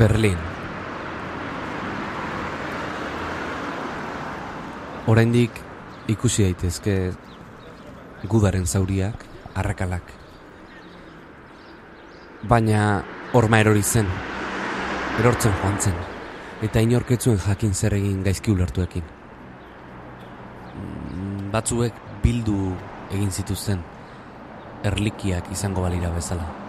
Berlin. Oraindik ikusi daitezke gudaren zauriak, arrakalak. Baina horma erori zen, erortzen joan zen, eta inorketzuen jakin zer egin gaizki ulertuekin. Batzuek bildu egin zituzten, erlikiak izango balira bezala.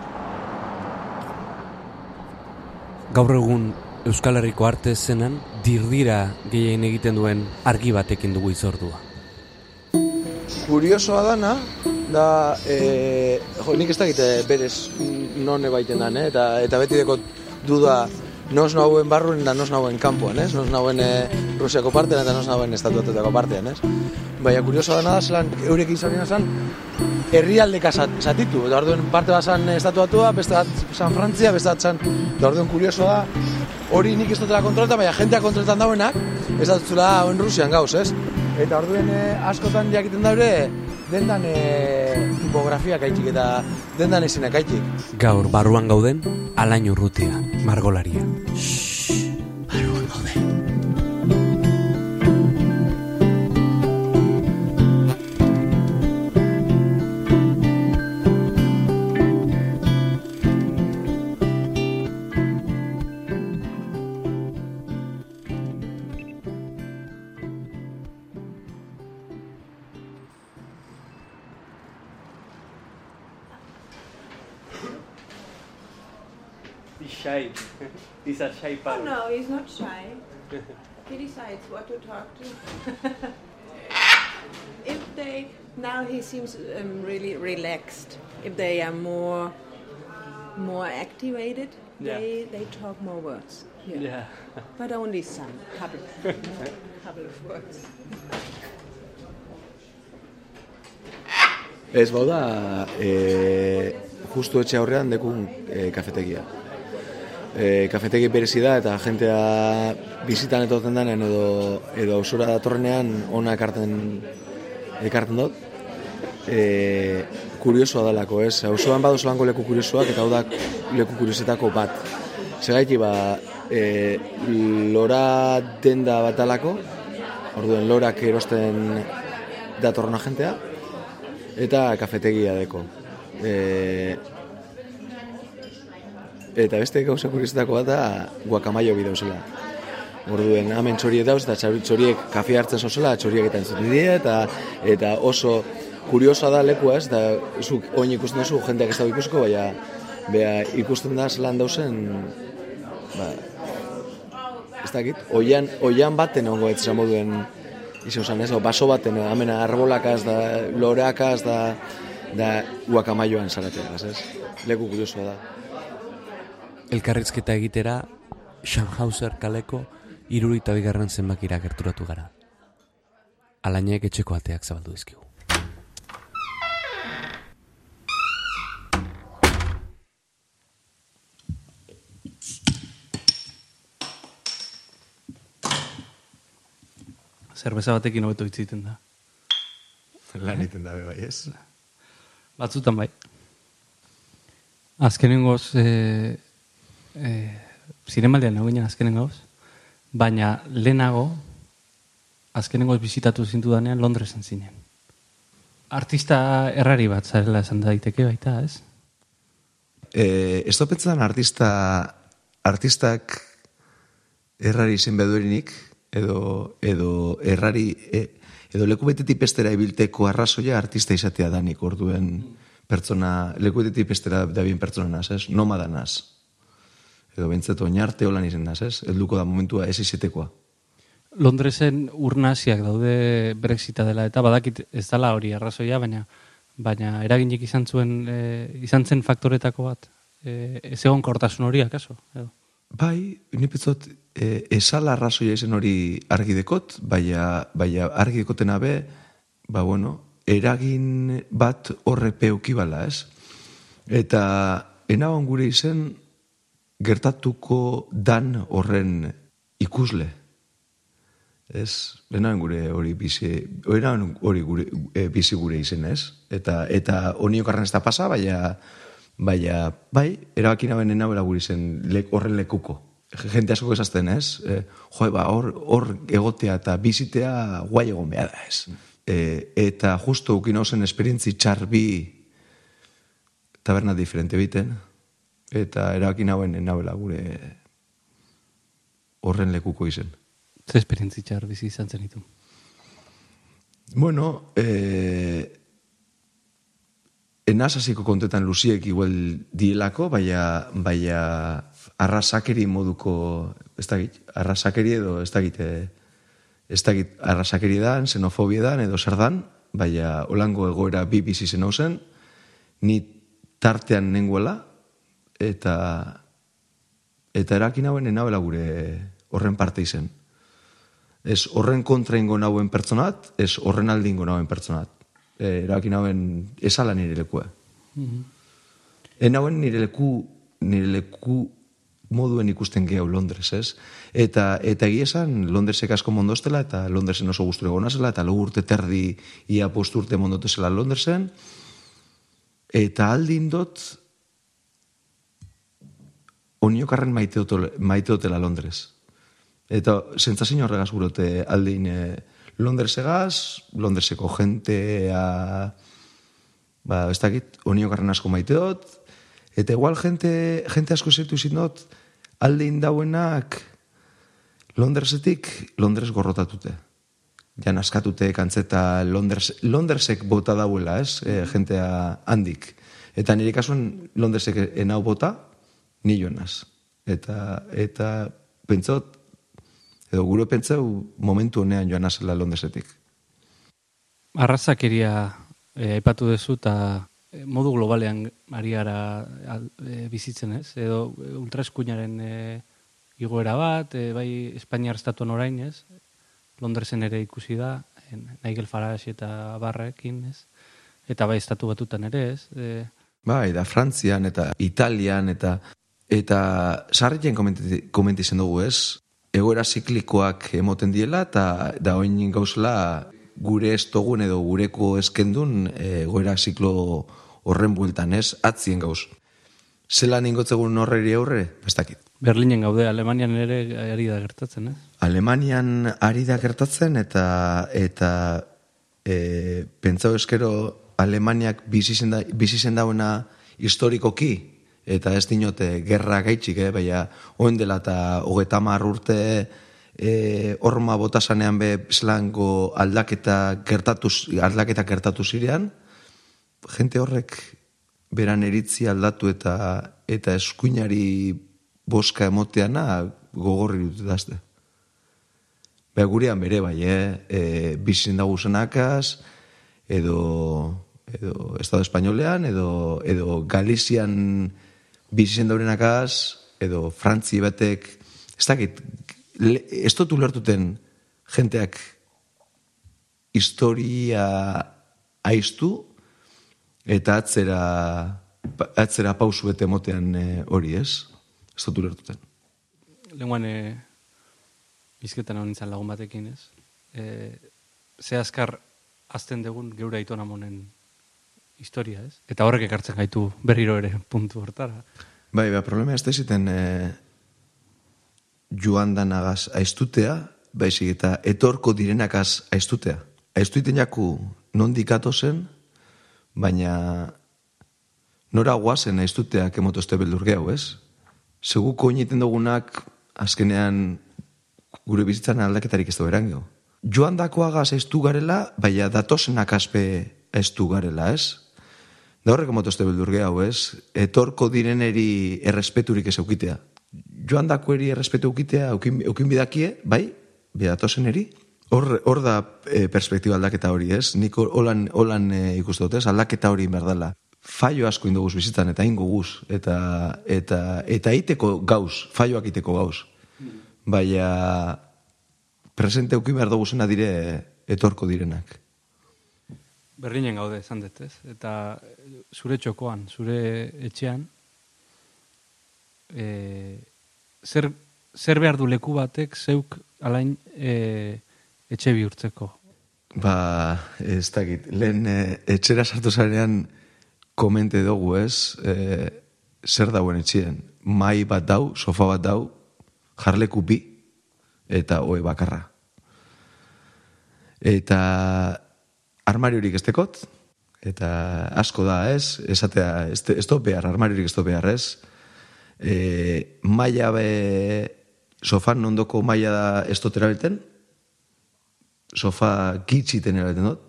Gaur egun Euskal Herriko arte zenan dirdira gehien egiten duen argi batekin dugu izordua. Kuriosoa dana, da, e, jo, nik ez dakit eh, berez non ebaiten dan, eh? eta, eta beti deko duda nos nauen barruen da nos nauen kanpoan, ez? Nos nauen e, Rusiako partean eta nos nauen estatuatetako partean, ez? Baina kuriosoa dana da, zelan eurek izan zan, herrialdeka zat- zatitu. Eta orduen parte bat zan estatuatua, beste bat San Frantzia, beste bat zan... Eta orduen kuriosoa da, hori nik ez dutela kontrolta, baina jentea kontroltan dauenak, ez dutela oen Rusian gauz, ez? Eta orduen eh, askotan jakiten daure, dendan eh, tipografia kaitxik eta dendan izenak kaitxik. Gaur barruan gauden, alain urrutia, margolaria. Shy. He's a shy Oh no, he's not shy. he decides what to talk to. if they now he seems um, really relaxed. If they are more more activated, Yeah. they they talk more words. Yeah. Yeah. But only some, couple, couple of words. Ez bauda, e, justu etxe aurrean dekun e, kafetegia. E, kafetegi berezi da eta jentea bizitan etortzen denean edo, edo ausura datorrenean ona ekarten, ekarten dut. E, kuriosoa dalako, ez? Auzoan badu zelango leku kuriosoak eta hau da leku kuriosetako bat. Segaiti ba, e, lora denda bat dalako, orduen lorak erosten datorrena jentea, eta kafetegia deko. E, eta beste gauza kuriosetako bat da guakamaio bideu zela. Orduen hemen txoriek dauz eta txori- txoriek kafe hartzen zozela, txoriek eta entzuten dira eta, eta oso kuriosoa da lekua ez, da zuk oin ikusten duzu jendeak ez dago ikusiko, baina bea ikusten da zelan dauzen ba, ez dakit, oian, oian baten ongo ez moduen izan zen, ez, baso baten, hemen arbolakaz da, loreakaz da, da guakamaioan zaratea, ez, leku kuriosoa da. Elkarrizketa egitera, Schanhauser kaleko irurita bigarren zenbakira gerturatu gara. Alainek etxeko ateak zabaldu dizkigu. Zerbeza batekin hobeto hitz egiten da. Lan iten dabe bai, ez? Batzutan bai. Azkenengoz, e, e, zinemaldian nago ginen azkenengoz, baina lehenago, azkenengoz bizitatu zintu Londresen zinen. Artista errari bat zarela esan daiteke baita, ez? E, ez topetzen artista, artistak errari izen beduerinik, edo, edo errari, e, edo leku betetik bestera ibilteko arrazoia artista izatea danik orduen pertsona, leku betetik bestera da bien pertsona naz, ez? Nomada. Edo bentzat oinarte holan izen naz, ez? Elduko da momentua ez izetekoa. Londresen urnaziak daude Brexita dela eta badakit ez dela hori arrazoia, baina baina eraginik izan zuen e, izan zen faktoretako bat. E, ez egon kortasun hori akaso. Edo. Bai, nipetzot, e, esala arrazoia izen hori argi dekot, baina, baina argi dekotena be, ba bueno, eragin bat horre peuki bala, ez? Eta enagon gure izen gertatuko dan horren ikusle. Ez, lehenan gure hori bizi, lehenan hori gure, e, bizi gure izen, ez? Eta, eta honiok arren ez da pasa, baina, baina, bai, erabaki naben enabela gure izen lek, horren lekuko. jente asko esazten, ez? E, jo, ba, hor, hor egotea eta bizitea guai egon behar da, ez? E, eta justo ukin hau zen esperientzi txar bi taberna diferente biten, eta erakin hauen nabela gure horren lekuko izen. Ze esperientzi txar bizi izan zen ditu. Bueno, eh, enaz hasiko kontetan luziek igual dielako, baina, baina arrasakeri moduko, ez dakit, arrasakeri edo, ez dakit, eh, ez dakit, arrasakeri dan, xenofobia dan, edo zer dan, baina holango egoera bi bizi zen hau zen, ni tartean nenguela, eta eta erakin hauen enabela gure horren parte izen. Ez horren kontra ingo nauen pertsonat, ez horren aldi ingo nauen pertsonat. E, erakin hauen esala nire lekua. Mm -hmm. Enauen nire leku, nire leku moduen ikusten gehiago Londres, ez? Eta, eta egia esan, Londresek asko mondostela, eta Londresen oso guztu egona zela, eta lo urte terdi ia posturte mondote zela Londresen, eta aldin dot, oniokarren maite, maite hotela Londres. Eta sentzazio horregaz gurote aldein e, Londresegaz, Londreseko jentea, ba, ez dakit, oniokarren asko maite dut, eta igual jente, jente asko zetu izin dut, aldein dauenak Londresetik Londres gorrotatute. Jan askatute kantzeta Londres, Londresek bota dauela, ez, e, jentea handik. Eta nire kasuan Londresek enau bota, ni joanaz. Eta, eta pentsot, edo gure pentsau momentu honean joan azela Londresetik. Arrazakeria e, aipatu dezu eta eh, modu globalean ariara e, bizitzen ez, edo ultraeskuinaren e, igoera bat, e, bai Espainiar estatuan orain ez, Londresen ere ikusi da, en, Nigel Farage eta Barrekin ez, eta bai estatu batutan ere ez. E, bai, da Frantzian eta Italian eta Eta sarrien komenti zen dugu ez, egoera ziklikoak emoten diela, eta da oin gauzela gure estogun edo gureko eskendun egoera ziklo horren bueltan ez, atzien gauz. Zela ningotzegun horreri aurre? Bestakit. Berlinen gaude, Alemanian ere ari da gertatzen, ez? Alemanian ari da gertatzen, eta eta e, pentsau eskero Alemaniak bizizen dauena historikoki, eta ez dinote gerra gaitxik, eh? baina oen dela eta hogeta urte e, orma botasanean be zelango aldaketa gertatu, aldaketa gertatu zirean, jente horrek beran eritzi aldatu eta eta eskuinari boska emoteana gogorri dut dazte. Beha gurean bere bai, eh? e, bizin dago edo, edo Estado Espainolean, edo, edo Galizian bizizen daurenakaz, edo frantzi batek, ez dakit, ez dut ulertuten jenteak historia aiztu, eta atzera, atzera pausu bete motean e, hori ez, ez dut ulertuten. Lenguan, e, bizketan hau nintzen lagun batekin ez, e, ze azkar azten degun geura itonamonen historia, ez? Eta horrek ekartzen gaitu berriro ere puntu hortara. Bai, ba, problema ez da ziten e, joan danagaz aiztutea, baizik eta etorko direnakaz aiztutea. Aiztuiten jaku nondik zen, baina nora guazen aiztutea kemotozte beldur gehu, ez? Seguko initen dugunak azkenean gure bizitzan aldaketarik ez du erangio. Joan dakoagaz aiztu garela, baina datosenak azpe aiztu garela, ez? Da horrek motozte beldur hau, ez? Etorko direneri errespeturik ez eukitea. Joan dako eri errespetu eukitea, eukin, eukin bidakie, bai? Bidatozen eri? Hor, hor da e, perspektiba aldaketa hori, ez? Nik holan, holan e, ikustu dut, ez? Aldaketa hori berdala. Faio asko ingo guz bizitan, eta ingo guz. Eta, eta, eta iteko gauz, faioak iteko gauz. Baina presente eukin behar dugu dire etorko direnak. Berlinen gaude, esan dut, ez? Eta eh, zure txokoan, zure etxean, e, zer, zer behar du leku batek zeuk alain e, etxe bihurtzeko? Ba, ez dakit, lehen e, etxera sartu zarean komente dugu, ez? E, zer dauen etxean? Mai bat dau, sofa bat dau, jarleku bi, eta oe bakarra. Eta armariorik estekot, eta asko da ez, esatea, ez, ez behar, armariorik ez do behar ez. E, maia be, sofan ondoko maia da ez erabilten, sofa gitxiten erabilten dut,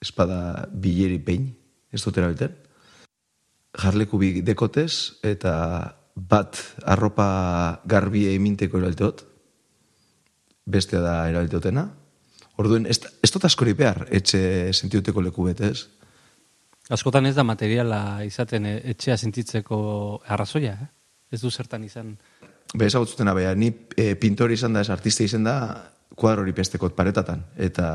espada bileri pein, ez dut erabilten. Jarleku bi dekotez, eta bat arropa garbie eminteko erabilten dut, bestea da erabilteotena. Orduen, ez, ez dut askori behar, etxe sentiuteko leku betez. Askotan ez da materiala izaten e, etxea sentitzeko arrazoia, eh? Ez du zertan izan. Be, ezagutzuten abeia, ni e, pintori izan da, ez artista izan da, kuadrori pestekot paretatan. Eta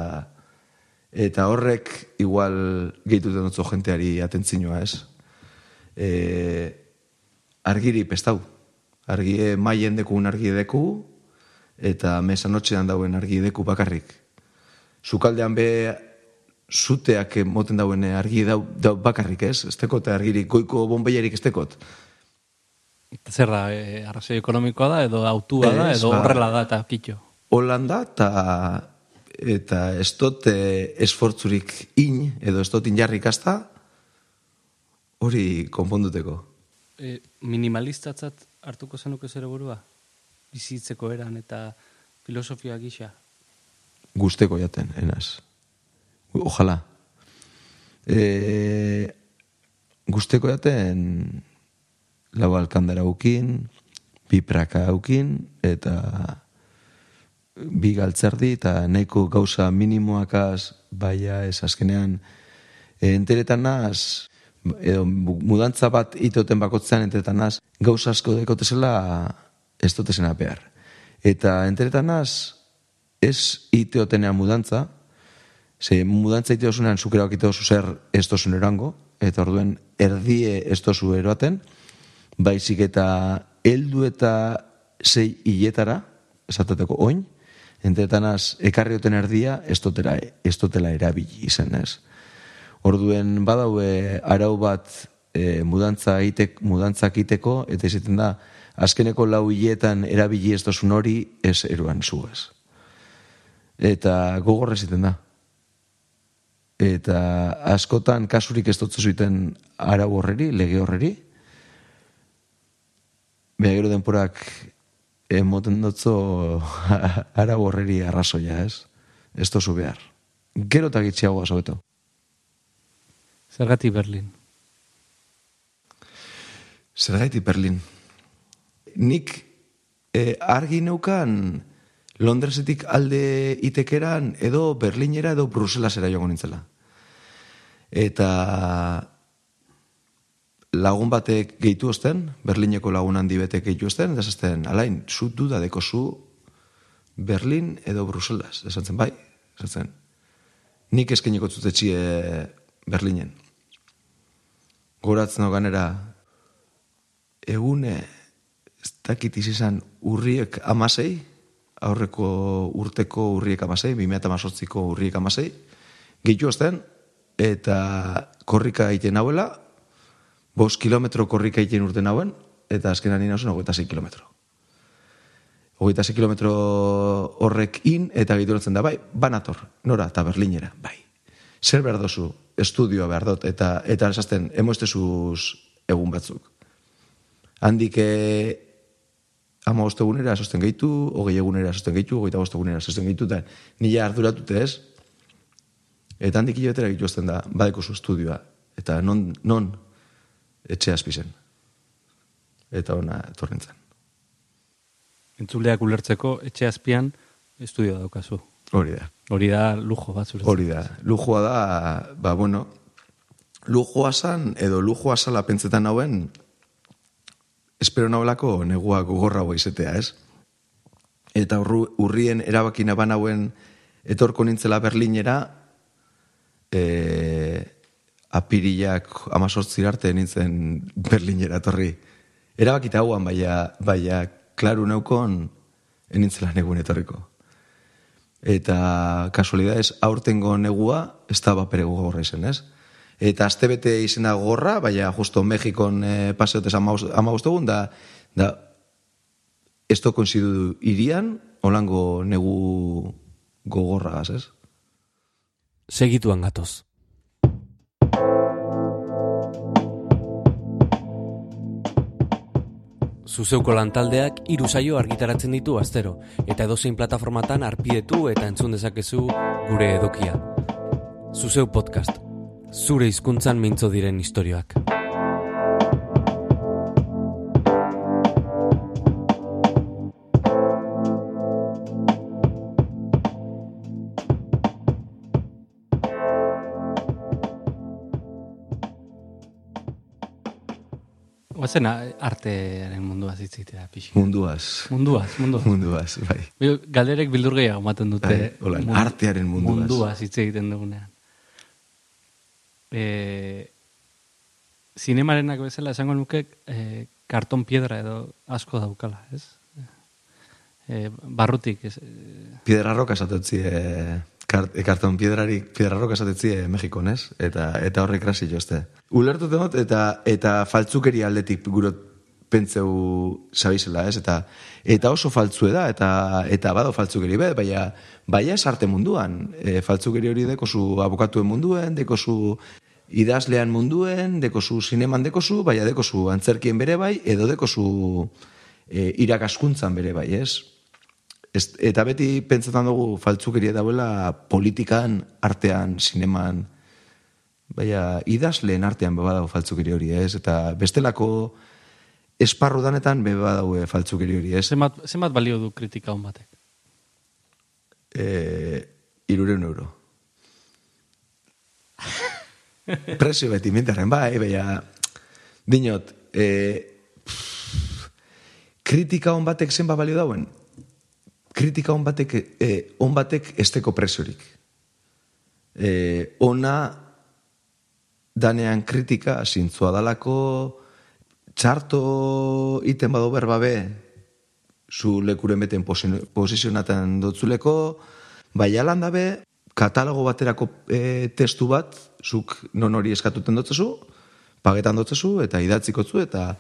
eta horrek igual gehituten dutzo jenteari atentzinoa, ez? E, argiri pestau. Argie maien deku argi deku, eta mesanotxean dauen argi deku bakarrik. Zukaldean be zuteak moten dauen argi dau, dau bakarrik ez, ez tekot argirik goiko bombeiarik ez tekot. Zer da, e, arrazoi ekonomikoa da, edo autua da, edo ba- horrela da eta kitxo. Holanda eta eta ez dut eh, esfortzurik in, edo ez dut injarrik azta, hori konponduteko. E, minimalistatzat hartuko zenuke zure burua? Bizitzeko eran eta filosofia gisa? Gusteko jaten, enaz. Ojalá. E, gusteko jaten lau alkandara ukin, bi praka ukin, eta bi galtzerdi, eta nahiko gauza minimoakaz, baina ez azkenean, e, enteretan naz, edo mu- mudantza bat itoten bakotzean enteretan naz, gauza asko dekotezela ez dutezena behar. Eta enteretan naz, ez iteotenean mudantza, ze mudantza ite osunean zukera okite osu zer ez tozun erango, eta orduen erdie ez tozu eroaten, baizik eta heldu eta sei hiletara, esateteko oin, entetanaz ekarrioten erdia ez totela, ez totela erabili izan ez. Orduen badaue arau bat e, mudantza itek, mudantzak iteko, eta izaten da, azkeneko lau hiletan erabili ez tozun hori ez eruan zuez. Eta gogorra ziten da. Eta askotan kasurik ez dutzu zuten arau horreri, lege horreri. Beha gero denporak emoten dutzo arau horreri arrazoia, ez? Ez tozu behar. Gero eta gitxiagoa sobeto. Zergatik Berlin. Zergaiti Berlin. Nik eh, argi neukan Londresetik alde itekeran edo Berlinera edo Bruselasera joango nintzela. Eta lagun batek gehitu osten, Berlineko lagun handi betek gehitu osten, eta esaten, alain, zu duda deko zu Berlin edo Bruselas, esan zen bai, esan zen. Nik eskeniko zutetxie Berlinen. Goratzen ganera, egune, ez dakit izan urriek amasei, aurreko urteko urriek amasei, 2018ko urriek amasei, gehitu osten, eta korrika egiten hauela, bost kilometro korrika egiten urten hauen, eta azkenan nina oso hogeita sei kilometro. Hogeita sei kilometro horrek in, eta gehituratzen da, bai, banator, nora, eta berlinera, bai. Zer behar dozu, estudioa behar dut, eta, eta esazten, emoestezuz egun batzuk. Handik eh, ama egunera sosten gehitu, hogei egunera sosten gehitu, hogeita bost egunera sosten gehitu, eta nila arduratute ez, eta handik hilabetera gitu ezten da, badeko zu estudioa, eta non, non etxe azpizen. Eta ona etorrentzen. Entzuleak ulertzeko etxe azpian estudio daukazu. Hori da. Hori da lujo bat zuretzat. Hori da. Lujua da, ba, bueno, lujua zan, edo lujua zala pentsetan hauen, espero naholako negua gogorra izetea, ez? Eta urru, urrien erabakina ban hauen etorko nintzela Berlinera, e, apiriak amazortzi arte nintzen Berlinera etorri. Erabakita hauan, baina, baina, klaru neukon, enintzela negun etorriko. Eta kasualidades aurtengo negua ez da bapere gogorra izen, ez? Eta astebete izena gogorra, baina justo Mexikon e, paseotez ama egun, da, da ez to koinzidu irian, holango negu gogorragaz, ez? Segituan gatoz. Zuzeuko lantaldeak hiru saio argitaratzen ditu astero eta edozein plataformatan arpidetu eta entzun dezakezu gure edokia. Zuzeu podcast. Zure hizkuntzan mintzo diren istorioak. Oazen artearen mundua zitzitea pixi. Munduaz. Munduaz, munduaz. Munduaz, bai. Galderek bildur gehiago ematen dute. Bai, hola, mun- artearen munduaz. Munduaz hitz egiten dugunean. E, zinemarenak bezala esango nuke e, karton piedra edo asko daukala, ez? E, barrutik, ez, e, Piedra roka esatetzi, e, kart, e, karton piedrari, piedra roka esatetzi e, Mexikon, ez? Eta, eta horrek rasi jozte. Ulertu dut, eta, eta faltzukeri aldetik gurot pentseu sabizela, ez? Eta, eta oso faltzue da, eta, eta bado faltzukeri be, baina, baina ez arte munduan. E, faltzukeri hori dekozu abokatuen munduen, dekozu idazlean munduen, dekozu zineman dekozu, baina dekozu antzerkien bere bai, edo dekozu e, irakaskuntzan bere bai, ez? Ez, eta beti pentsatzen dugu faltzukeria dauela politikan, artean, zineman, baina idazleen artean beba dago faltzukeri hori, ez? Eta bestelako esparru danetan beba dago faltzukeri hori, ez? zenbat, zenbat balio du kritika hon batek? E, irureun euro. Prezio beti minterren, bai, baina dinot, e, kritika hon batek zenba balio dauen? Kritika hon batek, e, on batek esteko preziorik. E, ona danean kritika zintzua dalako, txarto iten bado berbabe, zu lekuren beten posi- posizionaten dotzuleko, bai alan dabe, katalogo baterako e, testu bat, zuk non hori eskatuten dotzezu, pagetan dotzezu, eta idatziko zu, eta,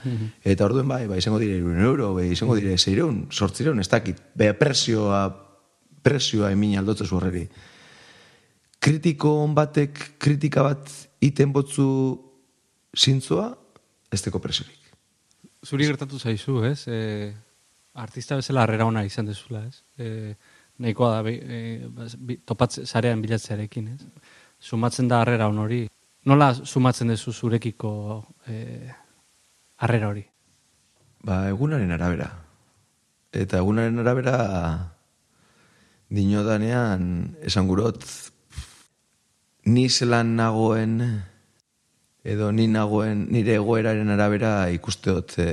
eta orduen bai, bai, izango dire irun euro, bai, izango dire zeireun, sortzireun, ez dakit, be, presioa, presioa emin aldotzezu horreri. Kritiko on batek, kritika bat iten botzu zintzoa, ez teko presiorik. Zuri gertatu zaizu, ez? E, artista bezala harrera ona izan dezula, ez? E, nahikoa da, e, bas- bi- topatze, sarean bilatzearekin, ez? Sumatzen da harrera on hori. Nola sumatzen dezu zurekiko e, harrera hori? Ba, egunaren arabera. Eta egunaren arabera dinodanean esan gurot ni zelan nagoen edo ni nagoen nire egoeraren arabera ikusteot e,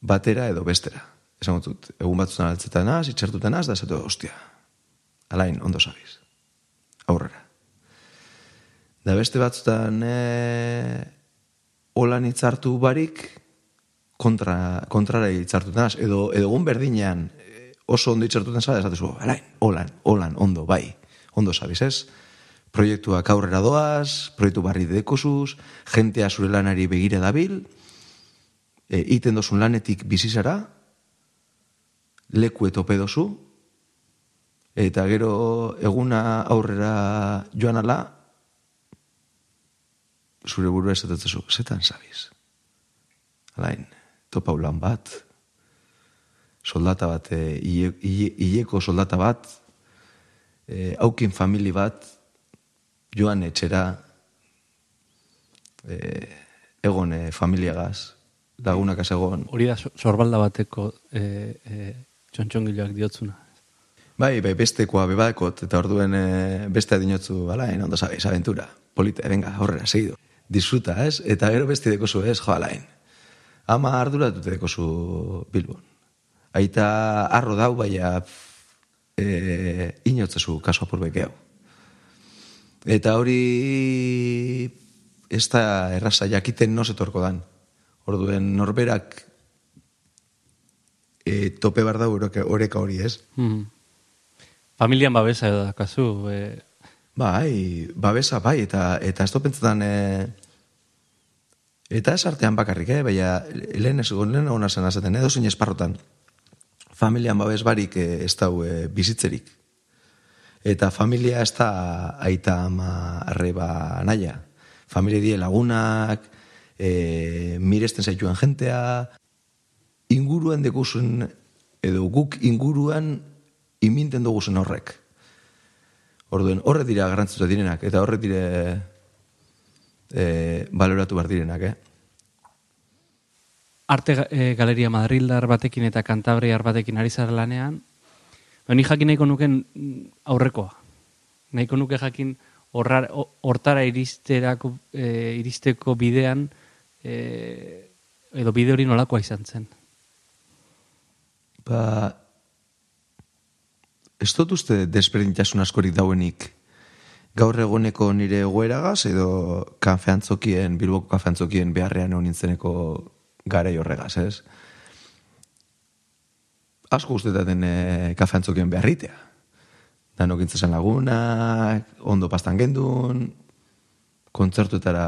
batera edo bestera. Esan dut, egun batzutan altzetan naz, itxertutan naz, da esatu, ostia, alain, ondo sabiz. Aurrera. Da beste batzutan e, holan hitzartu barik kontra, kontrara hitzartutan naz. Edo, edo egun berdinean eh, oso ondo hitzartutan zara, esatezu, alain, holan, holan, ondo, bai, ondo sabiz, ez? Proiektuak aurrera doaz, proiektu barri dekozuz, jentea zure lanari begira dabil, e, iten dozun lanetik bizizara, leku etope dozu, eta gero eguna aurrera joan ala, zure burua esatetzezu, zetan zabiz? Alain, topa ulan bat, soldata bat, e, hile- hile- hileko soldata bat, e, aukin famili bat, joan etxera, e, egon e, familiagaz, lagunak egon, Hori da so- sorbalda bateko e, e, txontxongiloak diotzuna. Bai, bai, bestekoa bebadekot, eta orduen e, beste adinotzu, alain, ondo sabes, aventura, polita, venga, horrela, segido. Disfruta, ez? Eta gero beste dekozu, ez, jo, alain. Ama arduratute dekozu Bilbon. Aita arro dau, baina e, inotzezu kaso apurbeke hau. Eta hori ez da erraza jakiten no setorko dan. Orduen norberak e, tope bar dau oreka, hori, ez? Mm. Familian babesa edo dakazu. E, Bai, babesa, bai, eta, eta ez pentsetan e, Eta ez artean bakarrik, eh? baina lehen ez lehen hona zen azaten, edo zein esparrotan. Familian babes barik eh, ez dau eh, bizitzerik. Eta familia ez da aita ama arreba naia. Familia die lagunak, eh, miresten zaituen jentea, inguruan dekusen, edo guk inguruan iminten duguzen horrek. Orduen, horre dira garrantzuta direnak, eta horre dire e, baloratu behar direnak, eh? Arte e, Galeria Madrildar batekin eta Kantabriar batekin ari zara lanean, ba, ni jakin nahiko nuken mm, aurrekoa. Nahiko nuke jakin horrar- ho- hortara iristerako, e, iristeko bidean e, edo bide hori nolakoa izan zen. Ba, ez dut uste desberdintasun askorik dauenik gaur egoneko nire egoeragaz edo kafeantzokien, bilboko kafeantzokien beharrean egon nintzeneko garei horregaz, ez? Asko ustetaten e, kafeantzokien beharritea. Danok intzesan lagunak, ondo pastan gendun, kontzertuetara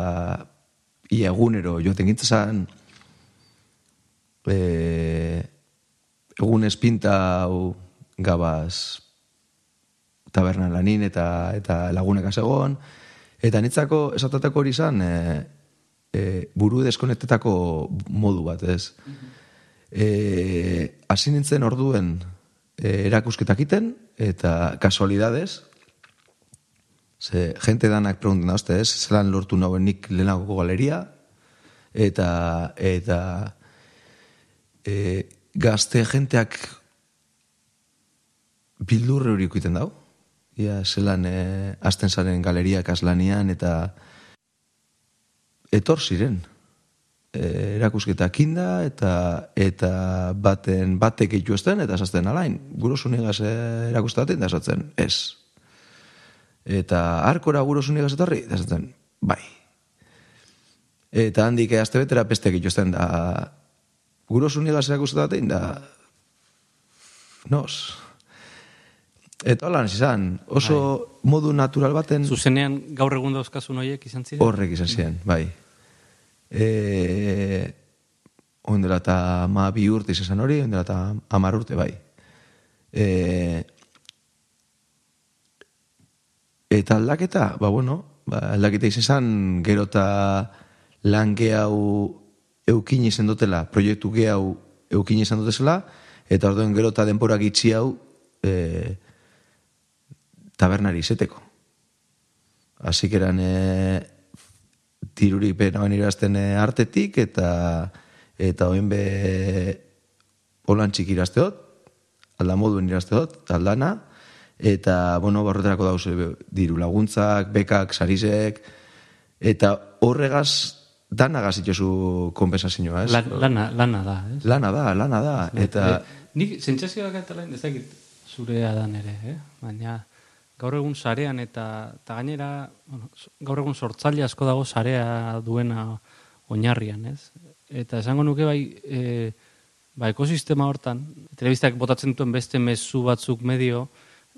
ia egunero joaten gintzezan, e, egun espinta hau gabaz tabernan lanin eta eta lagunek egon eta nitzako esatatako hori izan e, e, buru deskonektetako modu bat, ez? E, hasi nintzen orduen e, erakusketak iten eta kasualidades ze gente danak pregunten da, ez? Zelan lortu nauen nik lehenagoko galeria eta eta e, gazte jenteak bildurre hori ikuiten dau. Ia, zelan e, azten zaren galeriak aslanian eta etor ziren. E, erakusketak inda eta eta baten batek eitu esten eta esazten alain. Gurosunigaz e, erakustaten da esatzen, ez. Eta arkora gurosunigaz etorri, da esatzen, bai. Eta handik azte betera pestek eitu esten da gurosunigaz erakustaten da nos. Eta holan izan, oso modu natural baten Zuzenean gaur egun dauzkazun horiek izan ziren? horrek izan ziren, bai. E, oin dela eta ma bi urte izan hori, oin dela eta amar urte, bai. E, eta aldaketa, ba bueno, ba, aldaketa izan gero eta lan hau eukin izan dutela, proiektu hau eukin izan dutela, eta orduen gero eta denpora gitzi hau e, tabernari izeteko. Que eran e, tirurik benauen irazten e, artetik eta eta oin be holan txik irazteot, alda moduen irazteot, aldana, eta, bueno, borretarako dauz diru laguntzak, bekak, sarizek, eta horregaz danagaz itxosu kompensazioa, ez? Lan- lana, lana da, ez? Lana da, lana da, eta... Eh, nik sentsazioak eta lain ezakit zurea dan ere, eh? baina gaur egun sarean eta, eta gainera bueno, gaur egun sortzaile asko dago sarea duena oinarrian, ez? Eta esango nuke bai, e, ba, ekosistema hortan, telebistak botatzen duen beste mezu batzuk medio,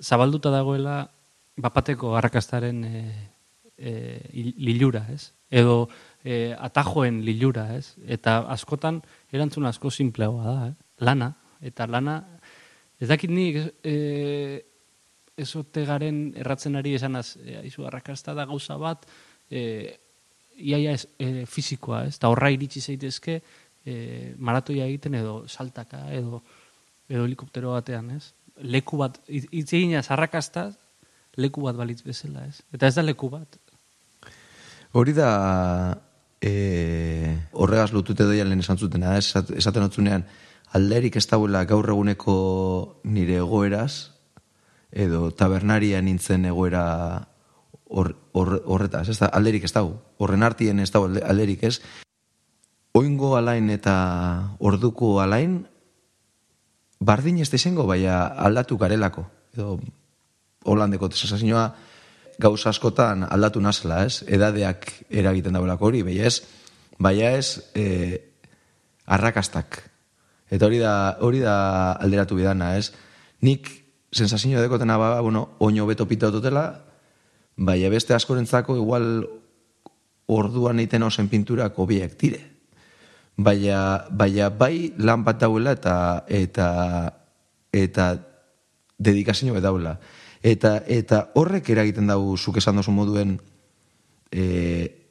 zabalduta dagoela bapateko arrakastaren e, e, il- lilura, ez? Edo e, atajoen lilura, ez? Eta askotan erantzun asko simpleagoa da, eh? lana, eta lana, ez dakit nik e, ezote garen erratzen ari esanaz, e, aizu arrakasta da gauza bat, e, iaia ez, e, fizikoa, ez? Eta horra iritsi zaitezke e, maratoia egiten edo saltaka edo edo helikoptero batean, ez? Leku bat, hitz arrakastaz, leku bat balitz bezala, ez? Eta ez da leku bat. Hori da e, horregaz lotute doia lehen esan zutena, ez? Esat- esaten otzunean, alderik ez dauela gaur eguneko nire egoeraz, edo tabernaria nintzen egoera hor- hor- horretaz, ez da, alderik ez dau. Horren artien ez alde- alderik ez. Oingo alain eta orduko alain, bardin ez da izango, baina aldatu garelako. Edo, holandeko sensazioa gauza askotan aldatu nazela, ez? Edadeak eragiten dagoelako hori, baina ez, baina ez e, arrakastak. Eta hori da, hori da alderatu bidana, ez? Nik sensazioa dekotena ba, bueno, oino beto pita dutela, baina beste askorentzako igual orduan egiten osen pinturak hobiek dire. Baina, baina bai lan bat dauela eta eta eta dedikazio daula. Eta, eta horrek eragiten dau zuk esan dozu moduen e,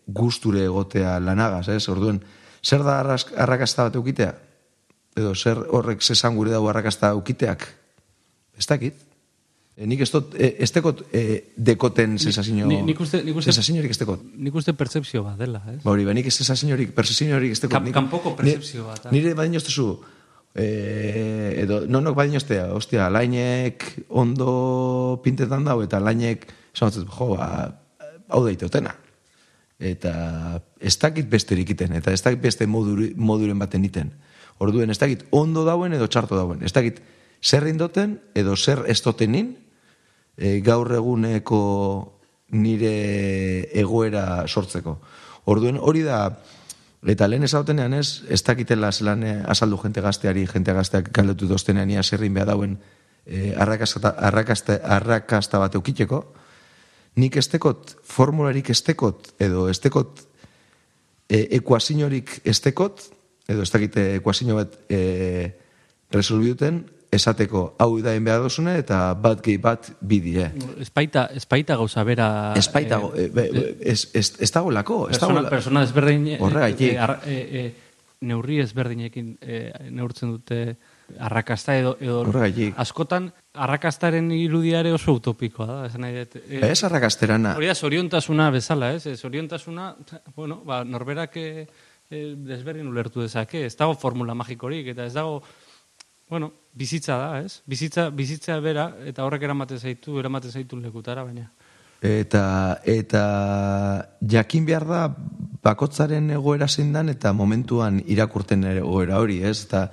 gusture egotea lanagaz, ez? Orduen, zer da arrakasta bat eukitea? Edo zer horrek zesan gure dago arrakasta ukiteak? Ez dakit. E, nik ez dut, e, ez dekot e, dekoten sensazio... ni- nik uste- nik uste- Sensaziorik ez dekot. Nik uste pertsepzio bat dela, ez? Ba hori, ba, nik ez sensaziorik, persesinorik ez dekot. Kan- Nik- kanpoko pertzepzio bat. Nire badin oztezu, e, edo, nonok badin oztea, ostia, lainek ondo pintetan dau, eta lainek, esan jo, ba, hau daiteotena. Eta ez dakit besterik iten, eta ez dakit beste moduri, moduren baten iten. Orduen, ez dakit ondo dauen edo txarto dauen. Ez dakit zer indoten edo zer estotenin e, gaur eguneko nire egoera sortzeko. Orduen, hori da, eta lehen esautenean ez, ez dakitela zelan eh, azaldu jente gazteari, jente gazteak galdetu doztenean ia zerrin behar dauen e, arrakasta, arrakasta, arrakasta bat eukiteko, nik estekot, formularik estekot, edo estekot e, ekuazinorik estekot, edo ez dakite ekuazino bat e, resolbiuten, esateko hau da behar dozune, eta bat gehi bat bidie. Espaita, espaita gauza bera... Ez baita, eh, e, be, ez, ez, ez dago lako, ez dago persona, persona ezberdin eh, eh, eh, eh, neurri ezberdinekin eh, neurtzen dute arrakasta edo, edo Horregatik. askotan arrakastaren irudiare oso utopikoa da, esan nahi dut. Eh, Ez arrakasterana. Hori da, zoriontasuna bezala, ez? Eh, Zoriontasuna, bueno, ba, norberak eh, eh, desberdin ulertu dezake, ez dago formula magikorik, eta ez dago, bueno, bizitza da, ez? Bizitza, bizitza bera, eta horrek eramaten zaitu, eramaten zaitu lekutara, baina. Eta, eta jakin behar da bakotzaren egoera zein dan eta momentuan irakurten egoera hori, ez? Eta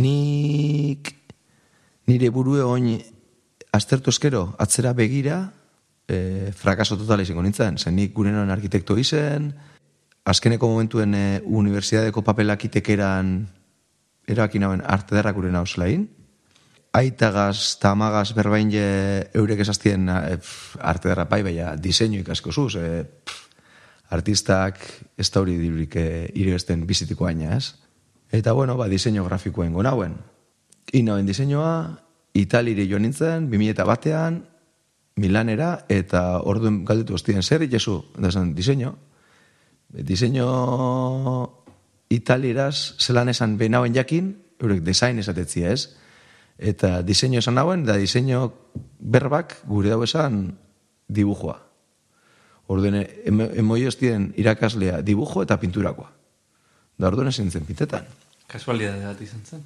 nik nire burue oin aztertu eskero atzera begira e, frakaso totala izango nintzen. Zen nik gurenon arkitekto izen, azkeneko momentuen e, unibertsitateko papelak erabakin hauen arte derrak gure nauzelain. Aitagaz, tamagaz, berbain je eurek esaztien e, pf, arte derra bai, baina diseinu ikasko zuz. E, pf, artistak ez da hori dirurik e, irebesten bizitiko aina, ez? Eta bueno, ba, diseinu grafikoen gonauen. Inauen diseinua, Italire joan nintzen, 2000 batean, Milanera, eta orduen galdetu ostien, zer itezu? Da esan, diseinu. Diseinu italieraz, zelan esan benauen jakin, eurek design esatetzia ez. Eta diseinu esan nauen, da diseinu berbak gure dau esan dibujoa. Orduen, emoi ostien irakaslea dibujo eta pinturakoa. Da orduen ezin zen pintetan. Kasualidade bat izan zen.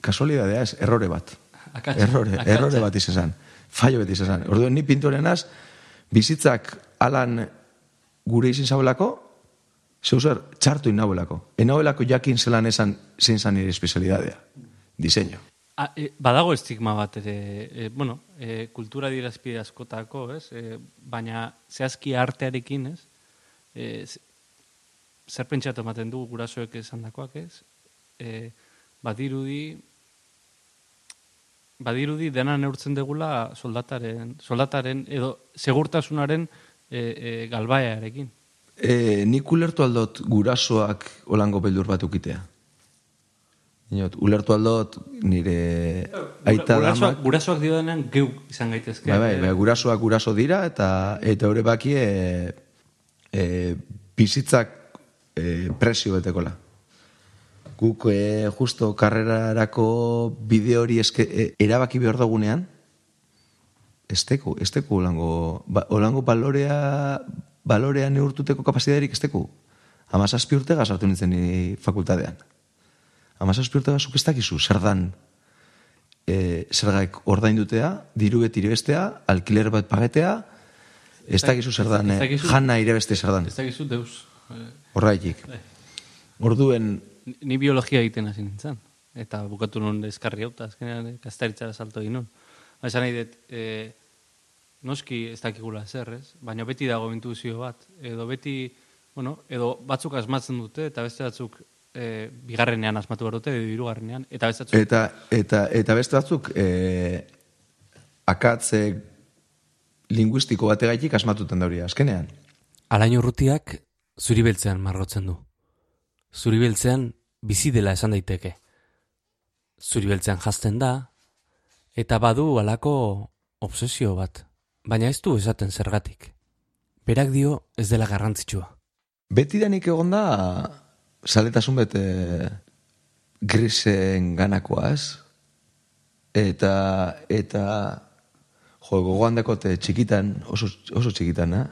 Kasualidadea ez, errore bat. Akatsa, errore, akatsa. errore bat izan zen. Fallo bat izan zen. Orduen, ni pintorenaz, bizitzak alan gure izin zaulako, zeuzer, txartu inauelako. Enauelako jakin zelan esan zein zan nire espezialidadea. Diseño. A, e, badago estigma bat ere, e, bueno, e, kultura dirazpide askotako, ez? E, baina zehazki artearekin, ez? E, zer pentsatu ematen du gurasoek esandakoak, ez? E, badirudi badirudi dena neurtzen degula soldataren, soldataren edo segurtasunaren e, e, galbaearekin. E, nik ulertu aldot gurasoak olango beldur bat ukitea. Inot, ulertu aldot nire aita gurasoak, damak... gurasoak diodenean geuk izan gaitezke. Bai, bai, bai, gurasoak guraso dira eta eta hori baki e, e, bizitzak e, presio betekola. Guk e, justo karrerarako bide hori eske, e, erabaki behar dagunean, esteko, esteko olango, ba, olango balorea, balorea neurtuteko kapasitaterik esteko. Amazazpi urte gazartu nintzen ni fakultatean. Amazazpi urte gazuk ez dakizu, zer dan e, zergaik ordaindutea, diru beti irebestea, alkiler bat pagetea, ez dakizu zer dan, eh, jana irebeste zer dan. Ez dakizu deus. Eh, Horraitik. Orduen, Ni- biologia egiten hasi nintzen. Eta bukatu nun eskarri hau, eta azkenean eh, kastaritza salto egin nun. Ba, Esan nahi dut, e, noski ez dakigula zer, ez? Baina beti dago intuzio bat. Edo beti, bueno, edo batzuk asmatzen dute, eta beste batzuk e, bigarrenean asmatu behar dute, edo hirugarrenean, eta beste batzuk... eta, eta, eta beste batzuk, e, akatze linguistiko bategaitik asmatuten dauria, azkenean. Alain urrutiak zuri beltzean margotzen du. Zuri beltzean bizi dela esan daiteke. Zuri beltzean jazten da, eta badu alako obsesio bat, baina ez du esaten zergatik. Berak dio ez dela garrantzitsua. Beti danik egon da, saletasun bete grisen ganakoa, ez? Eta, eta, jo, gogoan dekot eh, txikitan, oso, oso txikitan, eh?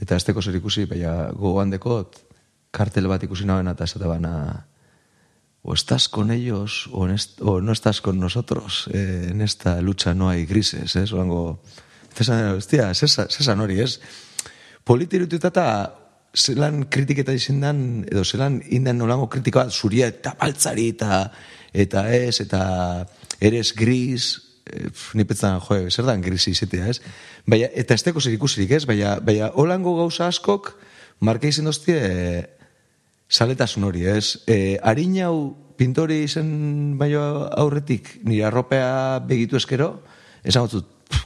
Eta ez zer ikusi, baina gogoan dekot, kartel bat ikusi nagoen eta esate bana, o estás con ellos o, est, o no estás con nosotros eh, en esta lucha no hay grises, ez? Olango, zesan, hostia, zesan hori, ez? Politirututa eta zelan kritiketa izin dan, edo zelan indan nolango kritikoa zuria eta baltzari eta eta ez, eta eres gris, e, ni petzan, jo, zer dan gris izetea, ez? Baina, eta ez teko zer ikusirik, ez? Baina, baina, holango gauza askok, marka izin doztie, e, saletasun hori, ez? E, harin hau pintori izen baino aurretik, nire arropea begitu eskero, esan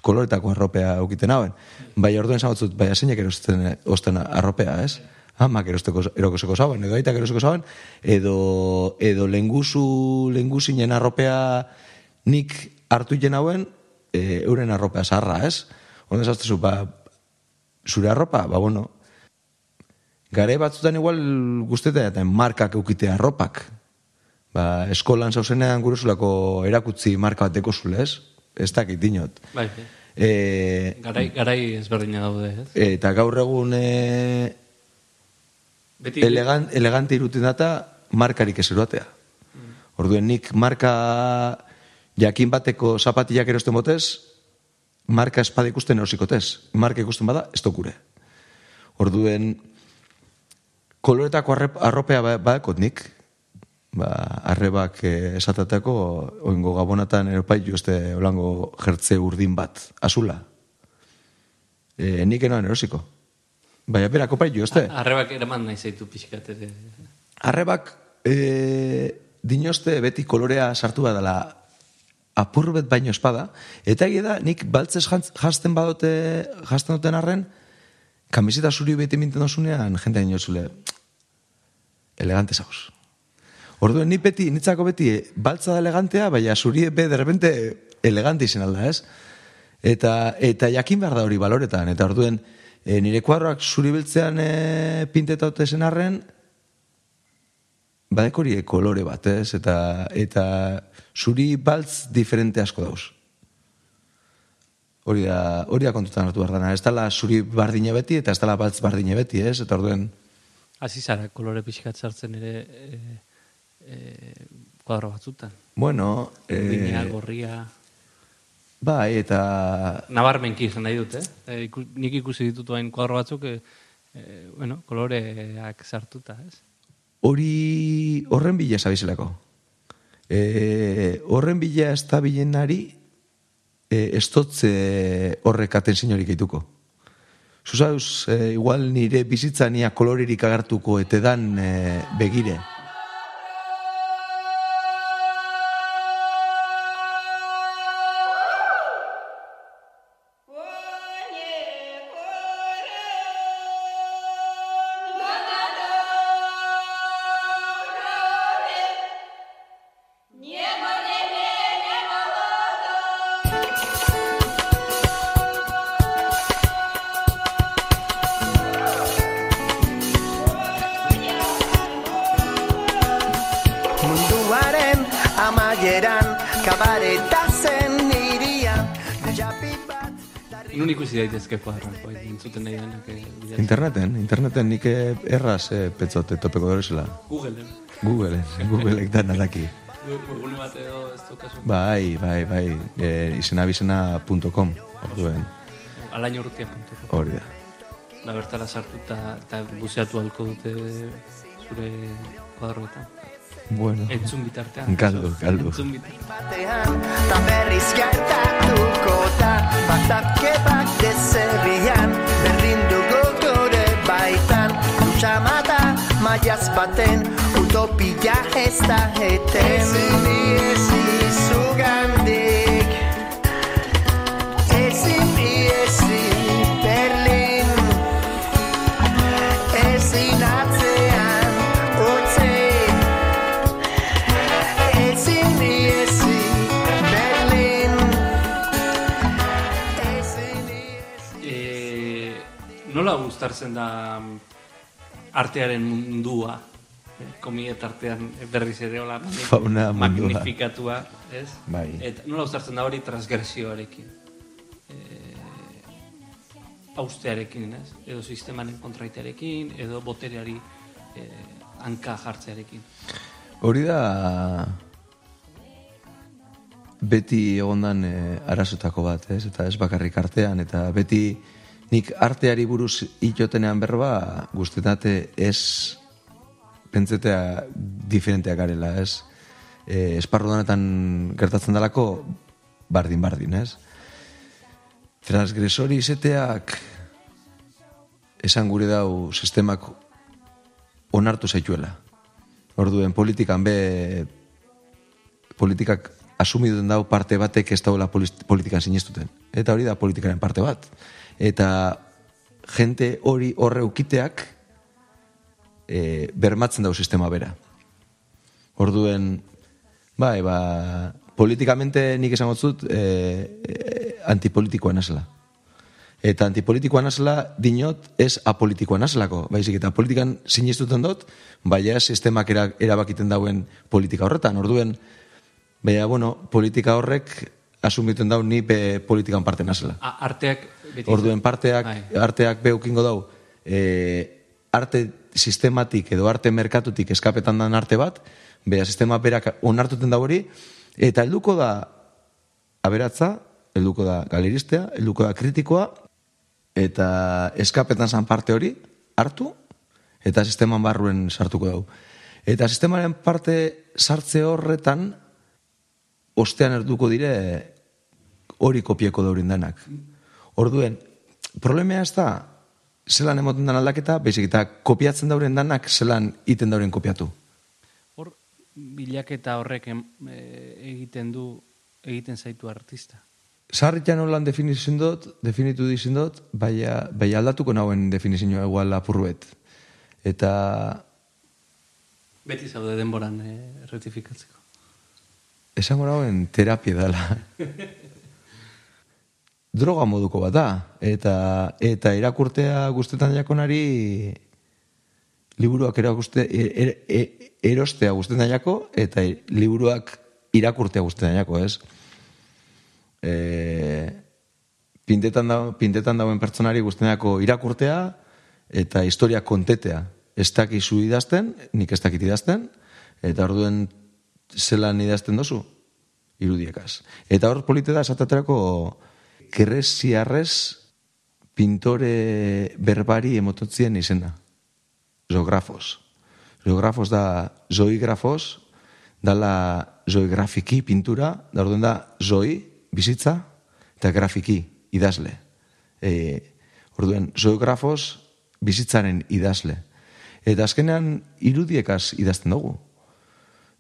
koloretako arropea aukiten hauen. Bai, orduen esan batzut, bai, zeinek erosten osten arropea, ez? Hamak erosteko erokoseko zauen, edo aitak erosteko zauen, edo, edo lenguzu, lenguzinen arropea nik hartu jen hauen, e, euren arropea zarra, ez? Onden zaztezu, ba, zure arropa, ba, bueno, gare batzutan igual guztetan eta markak eukite arropak. Ba, eskolan zauzenean guruzulako erakutzi marka bateko zule, ez? Ez dakit dinot. Bai, E, garai, garai ezberdina daude, ez? eta gaur egun e, Beti, elegant, elegante iruten data markarik ez eroatea. Orduen nik marka jakin bateko zapatillak erosten botez, marka espada ikusten erosikotez. Marka ikusten bada, ez dokure. Orduen, koloretako arropea ba- badakot nik, ba, arrebak eh, esatateko, oingo gabonatan eropai joste olango jertze urdin bat, azula. E, nik enoan erosiko. Baina berako pai joste. Arrebak eraman nahi zaitu pixkat ere. Arrebak e, dinoste beti kolorea sartu badala apurbet baino espada, eta egia da, nik baltzez jantz- jazten badote, jazten duten arren, kamiseta zuri beti minten dozunean, jente dinozule, elegante zauz. Orduen, ni beti, nitzako beti, eh, baltza da elegantea, baina zuri be, de repente, elegante izen alda, ez? Eta, eta jakin behar da hori baloretan, eta orduen, e, nire kuadroak zuri beltzean e, pintetaute zen arren, badek hori kolore bat, ez? Eta, eta zuri baltz diferente asko dauz. Hori da, hori da kontutan hartu behar dana. Ez dala zuri bardine beti, eta ez dala baltz bardine beti, ez? Eta orduen, Hasi zara, kolore pixkat sartzen ere e, e, kuadro batzutan. bueno, Urdina, e, gorria... bai, eta Nabarmenki izan nahi dut, eh? E, iku, nik ikusi ditut hain kuadro batzuk, e, e, bueno, koloreak sartuta, ez? hori horren bila zabizelako. E, horren bila ez da bilenari e, ez dotze horrek atentzinorik eituko. Zuzauz, e, igual nire bizitza nia koloririk agartuko etedan e, begire. Amaieran kabareta zen irian Japi bat Nun ikusi daitezke kuadroak, bai, entzuten nahi denak e, bilatzen. Interneten, interneten nik eh, erraz e, petzote topeko dorezela. Google, eh? Google, Googleek da nadaki. Webgune bat edo ez dukazu. Bai, bai, bai, e, izenabizena.com, orduen, Alain urrutia.com. hori da. Da bertara sartuta eta buzeatu halko dute zure kuadroetan. Bueno, Entzun bitartean. Galdu, galdu. Entzun bitartean. batean Ta berriz gertatuko da Batake bat dezerrian Berdin dugu gure baitan Lutsamata maiaz baten Utopia ez da eten Ezin iezi nola gustartzen da mm, artearen mundua? Eh, Komiet artean berriz ere hola Fauna magnifikatua, ez? Bai. Eta nola gustartzen da hori transgresioarekin? Eh, austearekin, ez? Edo sistemaren kontraitearekin, edo botereari eh, hanka jartzearekin. Hori da beti egondan e, arazotako bat, ez? Eta ez bakarrik artean, eta beti nik arteari buruz itotenean berba, guztetate ez pentsetea diferenteak garela, ez? E, esparru danetan gertatzen dalako, bardin-bardin, ez? Transgresori izeteak esan gure dau sistemak onartu zaituela. Orduen politikan be politikak asumiduten dau parte batek ez daula politikan sinistuten. Eta hori da politikaren parte bat. Eta jente hori horre ukiteak e, bermatzen dau sistema bera. Orduen, bai, ba, politikamente nik esan gotzut e, e, antipolitikoa nasela. Eta antipolitikoa nasela dinot ez apolitikoa naselako. Baizik eta politikan sinistuten dut, baina sistemak era, erabakiten dauen politika horretan. Orduen, baina, bueno, politika horrek asumiten dau ni be politikan parte nasela. A, arteak beti Orduen parteak, Bai. arteak beukingo dau, e, arte sistematik edo arte merkatutik eskapetan dan arte bat, bea sistema berak onartuten da hori, eta helduko da aberatza, helduko da galeristea, helduko da kritikoa, eta eskapetan zan parte hori hartu, eta sisteman barruen sartuko dau. Eta sistemaren parte sartze horretan, ostean erduko dire hori kopieko daurin denak. Orduen, problemea ez da, zelan emoten den aldaketa, baizik eta kopiatzen dauren danak zelan iten dauren kopiatu. Hor, bilaketa horrek em, e, egiten du, egiten zaitu artista. Sarritan holan definizien dut, definitu dizin dut, baina, baina aldatuko nauen definizioa egual apurruet. Eta Beti zaude denboran e, retifikatzeko. Esango nauen terapia dela. Droga moduko bat da. Eta, eta irakurtea guztetan jakonari liburuak erakuste, er, er, erostea guztetan jako, eta liburuak irakurtea guztetan jako, ez? E, pintetan, da, pintetan dauen pertsonari guztenako irakurtea eta historia kontetea. Ez dakizu idazten, nik ez dakit idazten, eta orduen zelan idazten dozu, irudiekaz. Eta hor polite da, esataterako kresiarrez pintore berbari emototzien izena. Zoografos. Zoografos da zoigrafos, dala zoigrafiki pintura, da orduen da zoi, bizitza, eta grafiki, idazle. E, orduen, zoografos, bizitzaren idazle. Eta azkenean irudiekaz idazten dugu.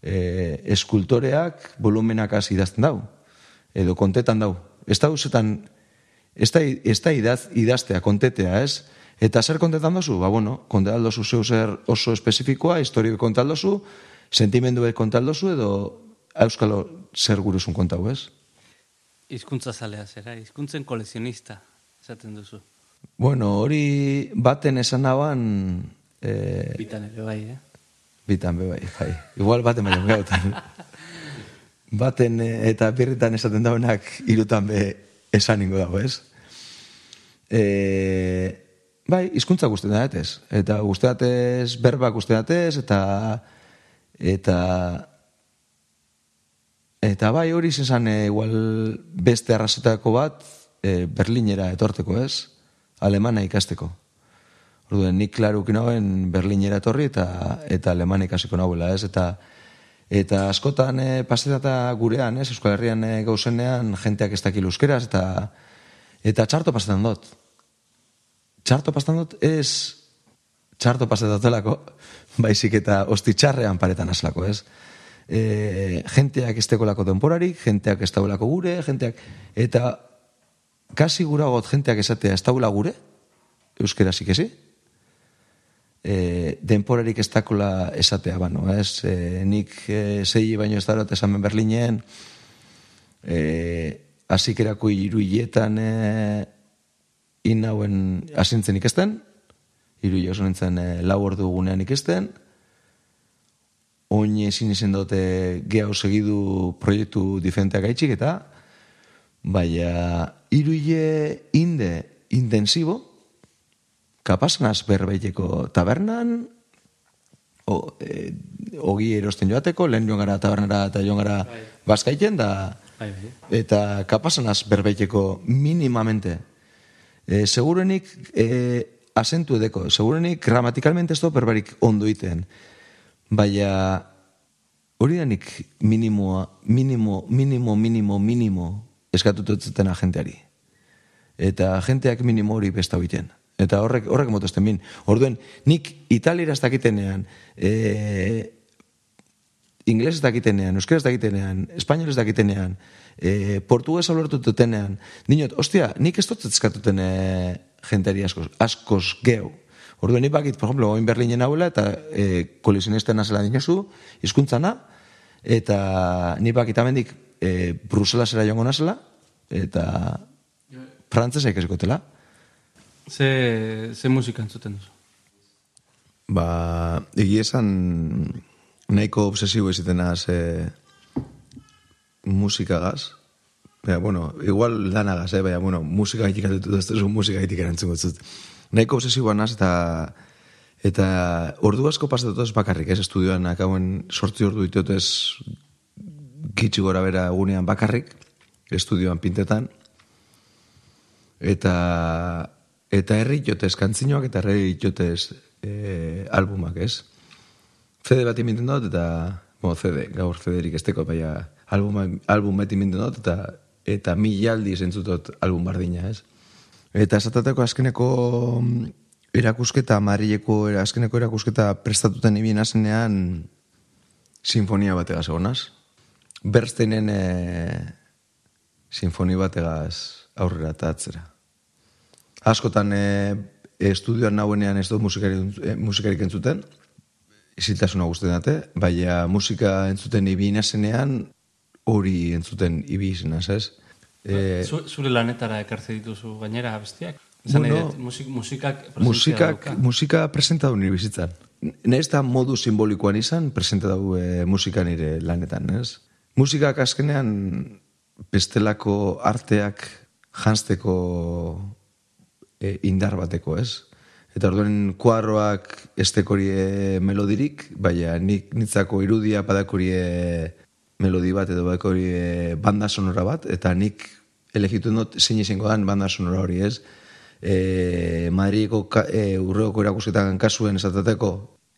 E, eskultoreak volumenakaz idazten dau. Edo kontetan dau. Ez da usetan, ez da, ez da idaz, idaztea, kontetea, ez? Eta zer kontetan dozu? Ba, bueno, kontetan dozu zeu zer oso espezifikoa, historio kontetan dozu, sentimendu kontetan dozu, edo euskalo zer guruzun kontau, ez? Hizkuntza zalea zera, hizkuntzen kolekzionista, esaten duzu. Bueno, hori baten esan naban, eh, Bitan ere bai, eh? Bitan be bai. Igual baten baino gautan. baten eh, eta birritan esaten daunak irutan be esan ingo dago, ez? E, bai, hizkuntza guztien datez. Eta guzti datez, berbak guzti datez, eta eta eta bai hori izan e, igual beste arrazotako bat e, Berlinera etorteko, ez? Alemana ikasteko. Orduen, nik klaruk nauen Berlinera etorri eta eta alemana ikasiko nauela, ez? Eta eta askotan e, pasetata gurean, ez? Euskal Herrian e, gauzenean jenteak ez dakil euskeraz eta eta txarto pasetan dut. Txarto pasetan dut ez txarto pasatatelako, baizik eta ostitxarrean paretan aslako, ez? E, jenteak ez tekolako temporarik, jenteak ez daulako gure, jenteak, eta kasi gura got jenteak esatea ez daula gure, euskera zikezi, e, denporarik ez dakola esatea, bano, ez? E, nik e, zei baino ez darot esamen Berlinen, e, asikerako iru hiletan e, in nauen asintzen ikesten, hiru oso nintzen e, lau ordu gunean ikesten, oin ezin izen dute gehau segidu proiektu diferenteak gaitxik eta baina iruile inde intensibo kapasnaz berbeiteko tabernan o, e, ogi erosten joateko, lehen joan gara tabernara eta joan gara bazkaiten da Bai, bai. eta kapasanaz berbeiteko minimamente e, segurenik e, asentu edeko, segurenik gramatikalmente ez berbarik ondo iten baina hori da nik minimoa, minimo, minimo, minimo, minimo eskatutu zuten agenteari. Eta agenteak minimo hori besta biten. Eta horrek, horrek motosten bin. Orduen, nik italira ez dakitenean, e, ingles ez dakitenean, euskera ez dakitenean, espainol ez dakitenean, e, portuguesa ulertu dutenean, dinot, ostia, nik ez dut eskatuten e, jenteari askoz, askoz geu. Orduen, nik bakit, por ejemplo, oin Berlinen hauela, eta e, kolisionisten nazela dinosu, hizkuntzana, eta nik bakit amendik e, Bruselasera joango nazela, eta frantzesa ikasikotela. Ze, ze musika entzuten duzu? Ba, egia esan nahiko obsesibo izaten naz e, musikagaz. Baina, bueno, igual lanagaz, eh? baina, bueno, musika gaitik atutu ez duzu musika gaitik erantzun gutzut. Nahiko obsesiboa naz eta eta ordu asko pasatu ez bakarrik, ez estudioan akauen sortzi ordu ditut ez gitxi gora bera egunean bakarrik, estudioan pintetan, eta eta herri jotez kantzinoak eta herri jotez e, albumak, ez? CD bat iminten dut, eta, bueno, CD, gaur CD-erik esteko, baina album, album bat iminten dut, eta, eta mil aldiz entzutot album bardina, ez? Eta esatateko azkeneko mm, erakusketa, marileko azkeneko erakusketa prestatuten ibien azenean sinfonia bategaz egonaz. Bersteinen e, sinfoni bategaz aurrera eta. Askotan e, estudioan nauenean ez dut musikari, e, musikarik entzuten, isiltasuna guztien dute, baina musika entzuten ibina zenean hori entzuten ibizinaz, ez? E, Zu, zure lanetara ekartze dituzu gainera bestiak? Zan Bueno, musik, musikak musikak, musika presenta du nire bizitzan. Nez da modu simbolikoan izan, presenta du e, musika nire lanetan, ez? Musikak azkenean bestelako arteak jansteko e, indar bateko, ez? Eta orduen kuadroak estekorie melodirik, baina nik nitzako irudia badakorie melodi bat edo badakorie banda sonora bat, eta nik elegitu dut zein izango dan banda sonora hori, ez? E, Madrideko ka, e, urreoko erakusketan kasuen esatateko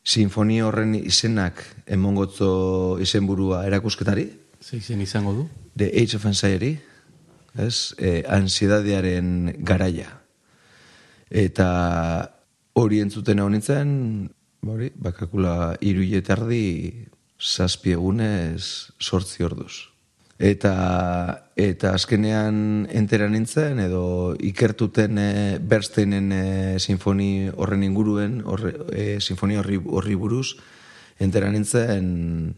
sinfonia horren izenak emongotzo izenburua erakusketari, Ze izen izango du? The Age of Anxiety, ez? E, ansiedadiaren garaia. Eta hori entzuten hau nintzen, hori, bakakula iruile terdi zazpi egunez sortzi orduz. Eta, eta azkenean entera nintzen, edo ikertuten e, Bernsteinen e, sinfoni horren inguruen, horre, e, sinfoni horri, horri buruz, entera nintzen,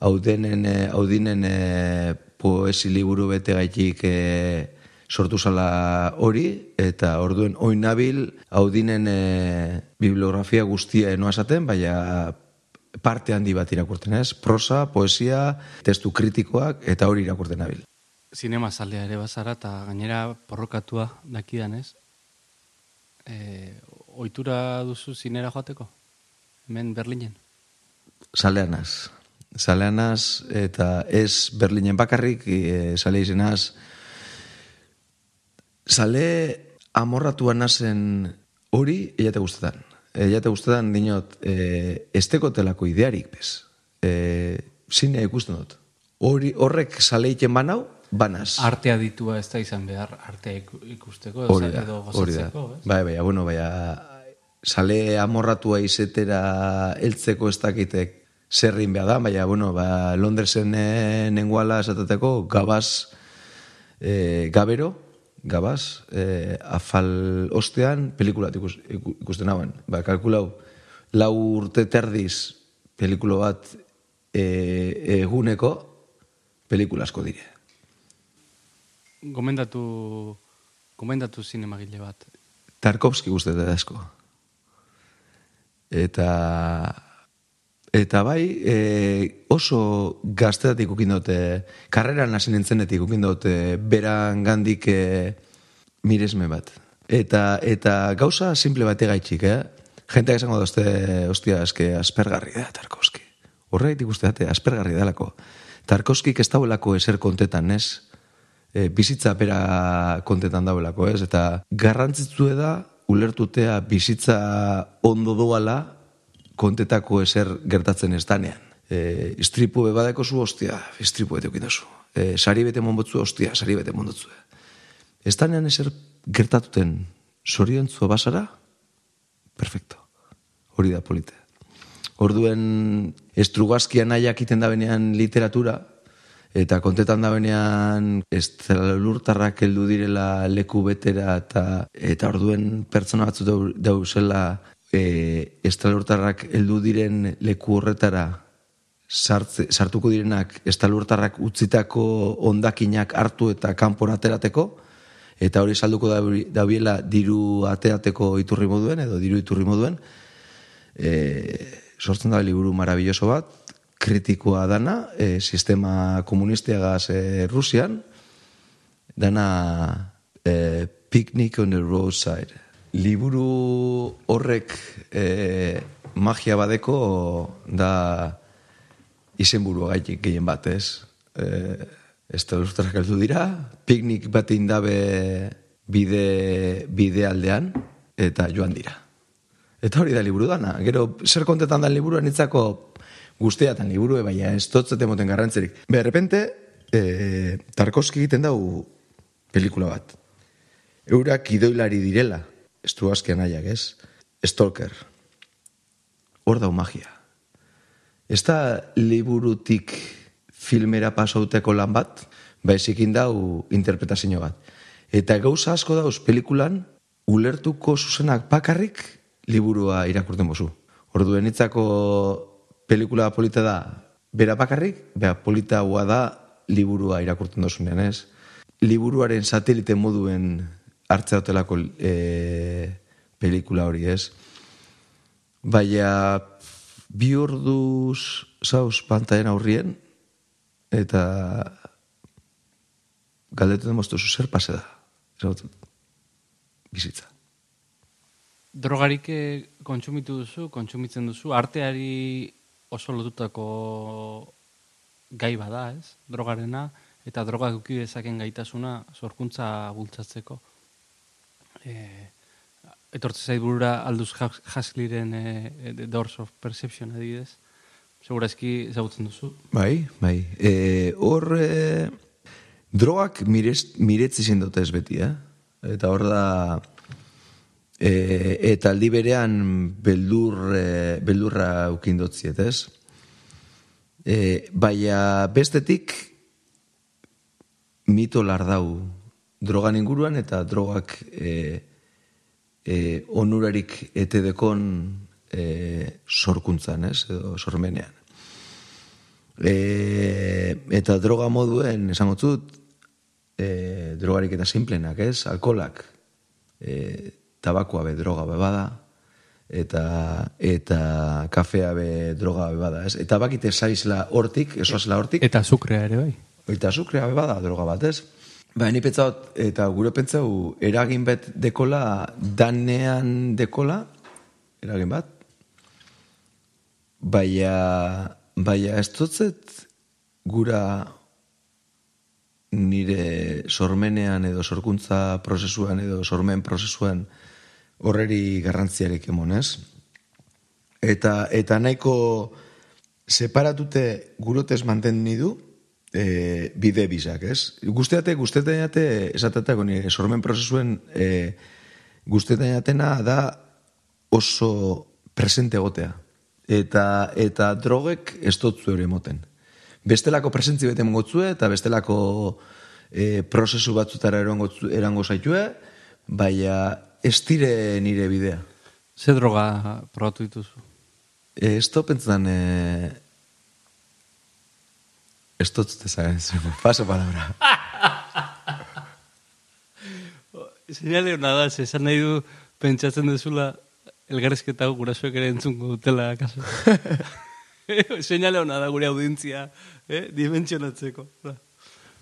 haudinen e, poesi liburu bete gaitik e, sortu zala hori, eta orduen oin nabil, haudinen e, bibliografia guztia enoa esaten, baina parte handi bat irakurten ez, prosa, poesia, testu kritikoak, eta hori irakurten nabil. Zinema zalea ere bazara eta gainera porrokatua dakidan ez. E, oitura duzu zinera joateko? Hemen Berlinen? Saleanaz. Saleanaz, eta ez Berlinen bakarrik, e, sale izenaz, sale amorratua nazen hori, eiate guztetan. Eiate guztetan dinot, e, estekotelako idearik, bez. E, zine ikusten dut. Hori, horrek sale iten banau, banaz. Artea ditua ez da izan behar artea iku- ikusteko edo, Hori da, edo hori da. gozatzeko? Bai, bai, bueno, bai, sale amorratua izetera heltzeko ez dakitek zerrin behar da, baina, bueno, ba, Londresen e, nenguala esatateko gabaz, e, gabero, gabaz, e, afal ostean pelikulat ikus, iku- ikusten hauen. Ba, kalkulau, lau urte terdiz pelikulo bat e, eguneko pelikula asko dire. Gomendatu Komendatu zinemagile bat. Tarkovski guztet da asko. Eta eta bai, e, oso gazteatik ukin dute, karreran hasi nintzenetik ukin dute, beran gandik e, miresme bat. Eta, eta gauza simple bate gaitxik, eh? Jenteak esango dozte, ostia, eske aspergarri da, Tarkovski. Horreitik uste date, aspergarri dalako. Tarkovskik ez dauelako eser kontetan, ez? E, bizitza bera kontetan dauelako, ez? Eta garrantzitzu da, ulertutea bizitza ondo doala kontetako eser gertatzen ez danean. E, istripu bebadeko zu, ostia, istripu bete okindazu. E, sari bete monbotzu, ostia, sari bete mondotzu. Ez danean eser gertatuten soriontzu basara, perfecto. Hori da polite. Orduen estrugazkia nahiak iten da benean literatura, eta kontetan da benean estralurtarrak heldu direla leku betera, eta, eta orduen pertsona batzu dau, dauzela e, estralurtarrak heldu diren leku horretara sartze, sartuko direnak estalurtarrak utzitako ondakinak hartu eta kanpora aterateko, eta hori salduko dabiela diru aterateko iturri moduen, edo diru iturri moduen, e, sortzen da liburu marabilloso bat, kritikoa dana, e, sistema komunistiagaz e, Rusian, dana e, Picnic on the Roadside. Liburu horrek e, magia badeko da izenburu gaitik gehien bat, ez? E, ez da ustrak aldu dira, piknik bat indabe bide, bide aldean, eta joan dira. Eta hori da liburu dana. Gero, zer kontetan da liburu nitzako guzteatan liburu, baina ez totzete moten garrantzerik. Be, repente, e, Tarkovski egiten dau pelikula bat. Eurak idoilari direla, azkean aiak, ez? Stalker. Hor dau magia. Ez da liburutik filmera pasauteko lan bat, baizik indau interpretazio bat. Eta gauza asko dauz pelikulan, ulertuko zuzenak bakarrik liburua irakurten bozu. Orduen itzako pelikula polita da, bera bakarrik, bera polita da liburua irakurten dozunean, ez? Liburuaren satelite moduen hartzea hotelako e, pelikula hori, ez? Baina bi orduz zauz pantaen aurrien, eta galdetu demoztu zer pase da. Zeratzen, bizitza. Drogarik eh, kontsumitu duzu, kontsumitzen duzu, arteari oso lotutako gai bada, ez? Drogarena, eta droga duki dezaken gaitasuna sorkuntza bultzatzeko. E, etortze zait burura Aldous Huxleyren e, The Doors of Perception adibidez. Segurazki ezagutzen duzu. Bai, bai. E, hor, e, drogak mirez, miretzi zindote ez beti, eh? Eta hor da, e, eta aldi berean beldur, e, beldurra ukindotziet, ez? E, baina bestetik mito lardau drogan inguruan eta drogak e, e, onurarik etedekon e, sorkuntzan, ez? Edo sormenean. E, eta droga moduen, esango zut, e, drogarik eta simplenak, ez? Alkolak, e, tabakoa be droga be bada, eta, eta kafea be droga be bada, ez? Eta bakite zaizla hortik, esoazla hortik, Eta azukrea ere bai. Eta azukrea be bada droga bat, ez? Ba, ni pentsaut, eta gure pentsau, eragin bet dekola, danean dekola, eragin bat, baina, baina ez dutzet gura nire sormenean edo sorkuntza prozesuan edo sormen prozesuan horreri garrantziarik emonez. Eta, eta nahiko separatute gurotez mantenni du e, bide bizak, ez? Guzteate, guztetate, esatatako nire sormen prozesuen e, guztetatena da oso presente egotea. Eta, eta drogek ez dutzu ere moten. Bestelako presentzi bete mongotzue, eta bestelako e, prozesu batzutara erango, erango zaitue, baina ez dire nire bidea. Ze droga probatu dituzu? E, ez to pentsan, e, dut zute zagen, paso palabra. Seinale hona da, ze esan nahi du pentsatzen dezula elgarrezketa gurasoek ere entzungo dutela, kaso. Seinale hona da gure audientzia, eh? dimentsionatzeko.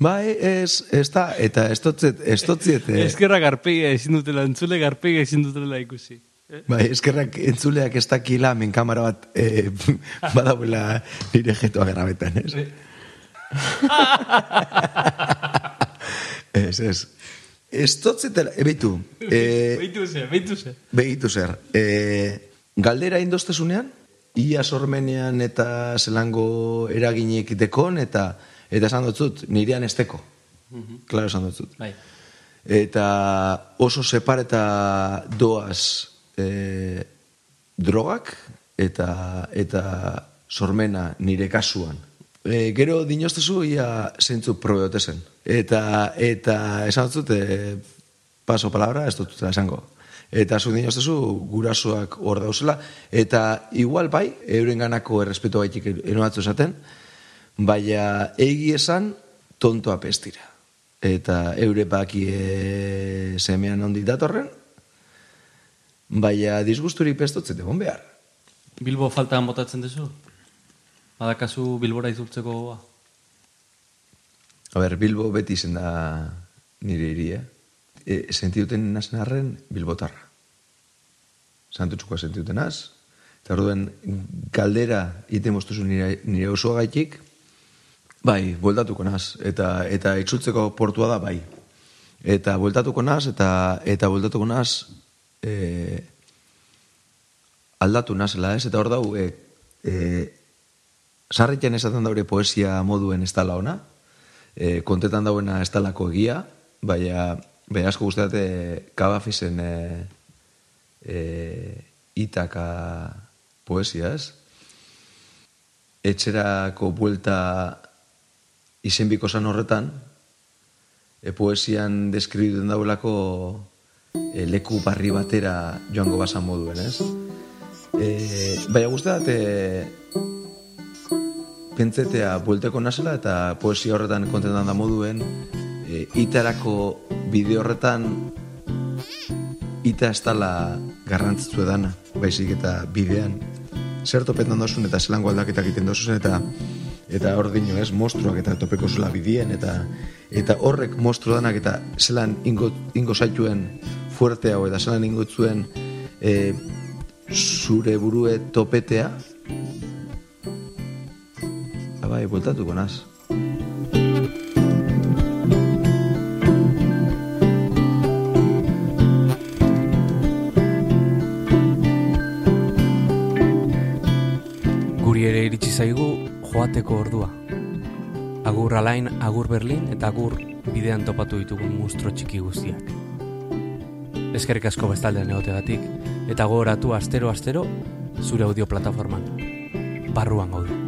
Bai, ez, ez da, eta ez dotzet, ez dotzet, eh, Ezkerra garpegia ezin dutela, entzule garpegia ezin dutela ikusi. bai, eskerrak entzuleak ez dakila min bat eh, badauela nire jetoa grabetan, ez? ez, ez. Ez dotzet, ebeitu, eh, Beitu ze, beitu ze. Begitu zer, e, galdera indoztezunean, ia sormenean eta zelango eraginek dekon, eta eta esan dutzut, nirean esteko. Klaro esan dutzut. Bai. Eta oso separeta doaz e, drogak eta, eta sormena nire kasuan. E, gero dinoztezu ia zentzu probeote zen. Eta, eta esan dut, e, paso palabra, ez dut esango. Eta zu dinoztezu gurasoak hor dauzela, eta igual bai, euren ganako errespetu gaitik enoatzu esaten, baina egi esan tontoa pestira. Eta eure baki e, semean ondik datorren, baina disgusturik pestotzet egon behar. Bilbo faltan botatzen duzu? Badakazu Bilbora izultzeko gogoa? A ber, Bilbo beti izen da nire iria. E, sentiuten nazen arren Bilbotarra. Santutxukoa sentiuten az. Eta orduen galdera ite moztuzu nire, nire osoa gaitik, bai, bueltatuko naz. Eta, eta itzultzeko portua da, bai. Eta bueltatuko naz, eta, eta bueltatuko naz, e, aldatu nazela, ez? Eta hor dau, e, e, sarritzen esaten daure poesia moduen ez dala ona, e, kontetan dauena ez dalako egia, baina, baina asko guztiate kabafisen e, e, itaka poesia, ez? Etxerako buelta izenbiko zan horretan, e, poesian deskribiten dauelako e, leku barri batera joango basan moduen, ez? E, baina guztiat, e, pentsetea buelteko nazela eta poesia horretan kontentan da moduen e, itarako bide horretan ita ez dala garrantzitzu edana, baizik eta bidean. Zer topetan dozun eta zelango aldaketak egiten dozun eta eta hor dino ez, mostruak eta topeko zula bidien eta eta horrek mostru danak eta zelan ingo, ingo zaituen fuerte hau eta zelan ingo zuen e, zure burue topetea bai, bueltatuko naz. Guri ere iritsi zaigu joateko ordua. Agur alain, agur Berlin eta agur bidean topatu ditugun mustro txiki guztiak. Eskerrik asko bestaldean egotegatik eta gogoratu astero astero zure audio plataforman. Barruan gaude.